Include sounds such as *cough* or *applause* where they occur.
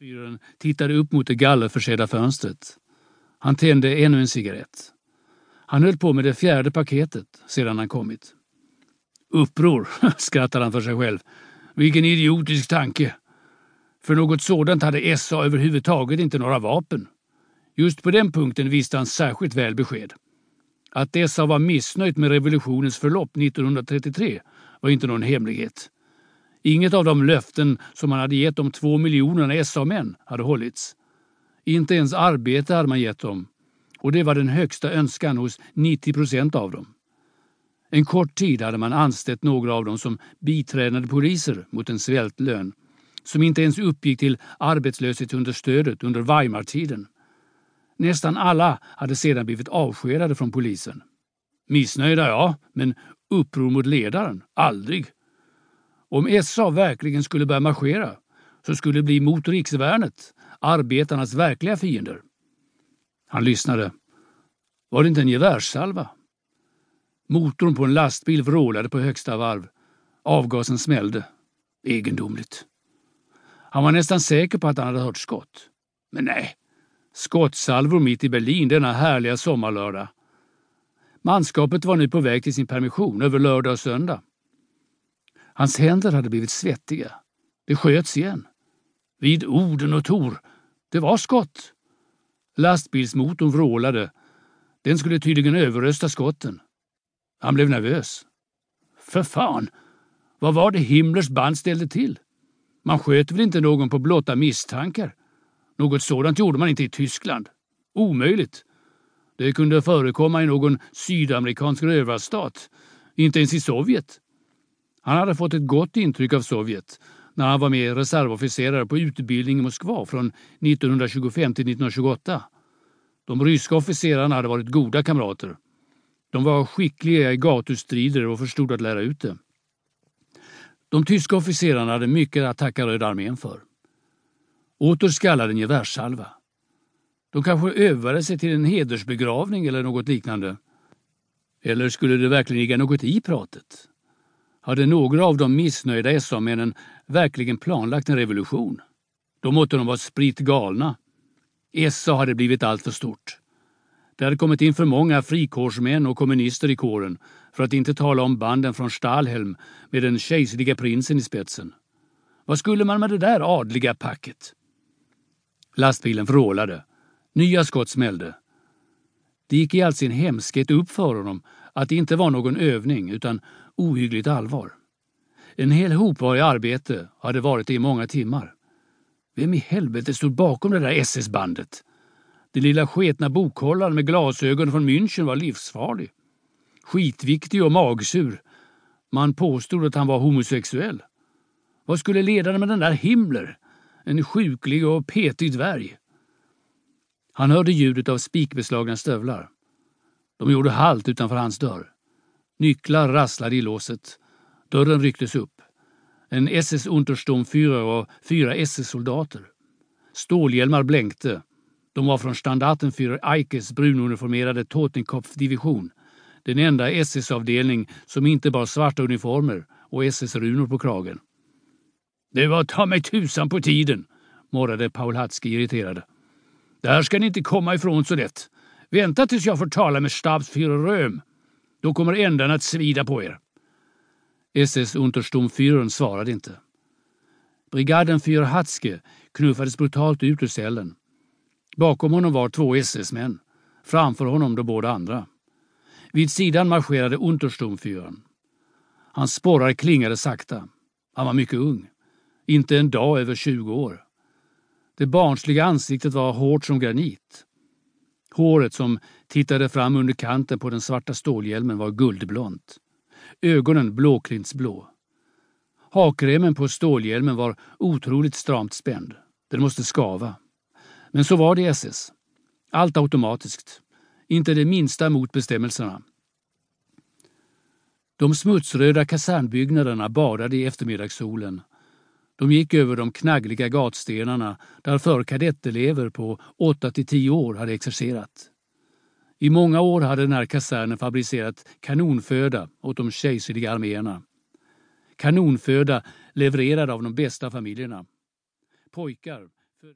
Fyren tittade upp mot det gallerförsedda fönstret. Han tände ännu en cigarett. Han höll på med det fjärde paketet sedan han kommit. Uppror, *laughs* skrattade han för sig själv. Vilken idiotisk tanke. För något sådant hade SA överhuvudtaget inte några vapen. Just på den punkten visste han särskilt väl besked. Att SA var missnöjt med revolutionens förlopp 1933 var inte någon hemlighet. Inget av de löften som man hade gett de två miljonerna SA-män hade hållits. Inte ens arbete hade man gett dem och det var den högsta önskan hos 90 procent av dem. En kort tid hade man anställt några av dem som biträdande poliser mot en svältlön som inte ens uppgick till arbetslöshetsunderstödet under Weimartiden. Nästan alla hade sedan blivit avskedade från polisen. Missnöjda, ja, men uppror mot ledaren, aldrig. Om SA verkligen skulle börja marschera så skulle det bli mot riksvärnet, arbetarnas verkliga fiender. Han lyssnade. Var det inte en gevärssalva? Motorn på en lastbil vrålade på högsta varv. Avgasen smällde. Egendomligt. Han var nästan säker på att han hade hört skott. Men nej, skottsalvor mitt i Berlin denna härliga sommarlördag. Manskapet var nu på väg till sin permission över lördag och söndag. Hans händer hade blivit svettiga. Det sköts igen. Vid Orden och Tor. Det var skott. Lastbilsmotorn vrålade. Den skulle tydligen överrösta skotten. Han blev nervös. För fan! Vad var det Himmlers band ställde till? Man sköt väl inte någon på blotta misstankar? Något sådant gjorde man inte i Tyskland. Omöjligt. Det kunde förekomma i någon sydamerikansk rövarstat. Inte ens i Sovjet. Han hade fått ett gott intryck av Sovjet när han var med reservofficerare på utbildning i Moskva från 1925 till 1928. De ryska officerarna hade varit goda kamrater. De var skickliga i gatustrider och förstod att lära ut det. De tyska officerarna hade mycket att tacka Röda armén för. Åter skallade en gevärssalva. De kanske övade sig till en hedersbegravning eller något liknande. Eller skulle det verkligen ligga något i pratet? Hade några av de missnöjda SA-männen verkligen planlagt en revolution? Då måtte de vara spritt galna. SA hade blivit alltför stort. Det hade kommit in för många frikårsmän och kommunister i kåren, för att inte tala om banden från Stalhelm med den kejserliga prinsen i spetsen. Vad skulle man med det där adliga packet? Lastbilen vrålade. Nya skott smällde. Det gick i all sin hemskhet upp för honom att det inte var någon övning utan ohyggligt allvar. En hel hop var i arbete och hade varit det i många timmar. Vem i helvete stod bakom det där SS-bandet? Den lilla sketna bokhållaren med glasögon från München var livsfarlig. Skitviktig och magsur. Man påstod att han var homosexuell. Vad skulle ledaren med den där Himmler? En sjuklig och petig dvärg. Han hörde ljudet av spikbeslagna stövlar. De gjorde halt utanför hans dörr. Nycklar rasslade i låset. Dörren rycktes upp. En SS-Untersturmführer och fyra SS-soldater. Stålhjälmar blänkte. De var från Standartenführer Eikes brununiformerade Totenkopf-division. Den enda SS-avdelning som inte bar svarta uniformer och SS-runor på kragen. Det var ta mig tusan på tiden, morrade Paul Hatzke irriterad. Där ska ni inte komma ifrån så lätt. Vänta tills jag får tala med Stabsführer Röhm. Då kommer ändan att svida på er. SS Untersturmführern svarade inte. Brigaden Führer Hatzke knuffades brutalt ut ur cellen. Bakom honom var två SS-män. Framför honom de båda andra. Vid sidan marscherade Untersturmführern. Hans sporrar klingade sakta. Han var mycket ung. Inte en dag över 20 år. Det barnsliga ansiktet var hårt som granit. Håret som tittade fram under kanten på den svarta stålhjälmen var guldblont. Ögonen blåklintsblå. Hakremen på stålhjälmen var otroligt stramt spänd. Den måste skava. Men så var det i SS. Allt automatiskt. Inte det minsta mot bestämmelserna. De smutsröda kasernbyggnaderna badade i eftermiddagssolen. De gick över de knaggliga gatstenarna där förr kadettelever på 8 till 10 år hade exercerat. I många år hade den här kasernen fabricerat kanonföda åt de kejserliga arméerna. Kanonföda levererad av de bästa familjerna. Pojkar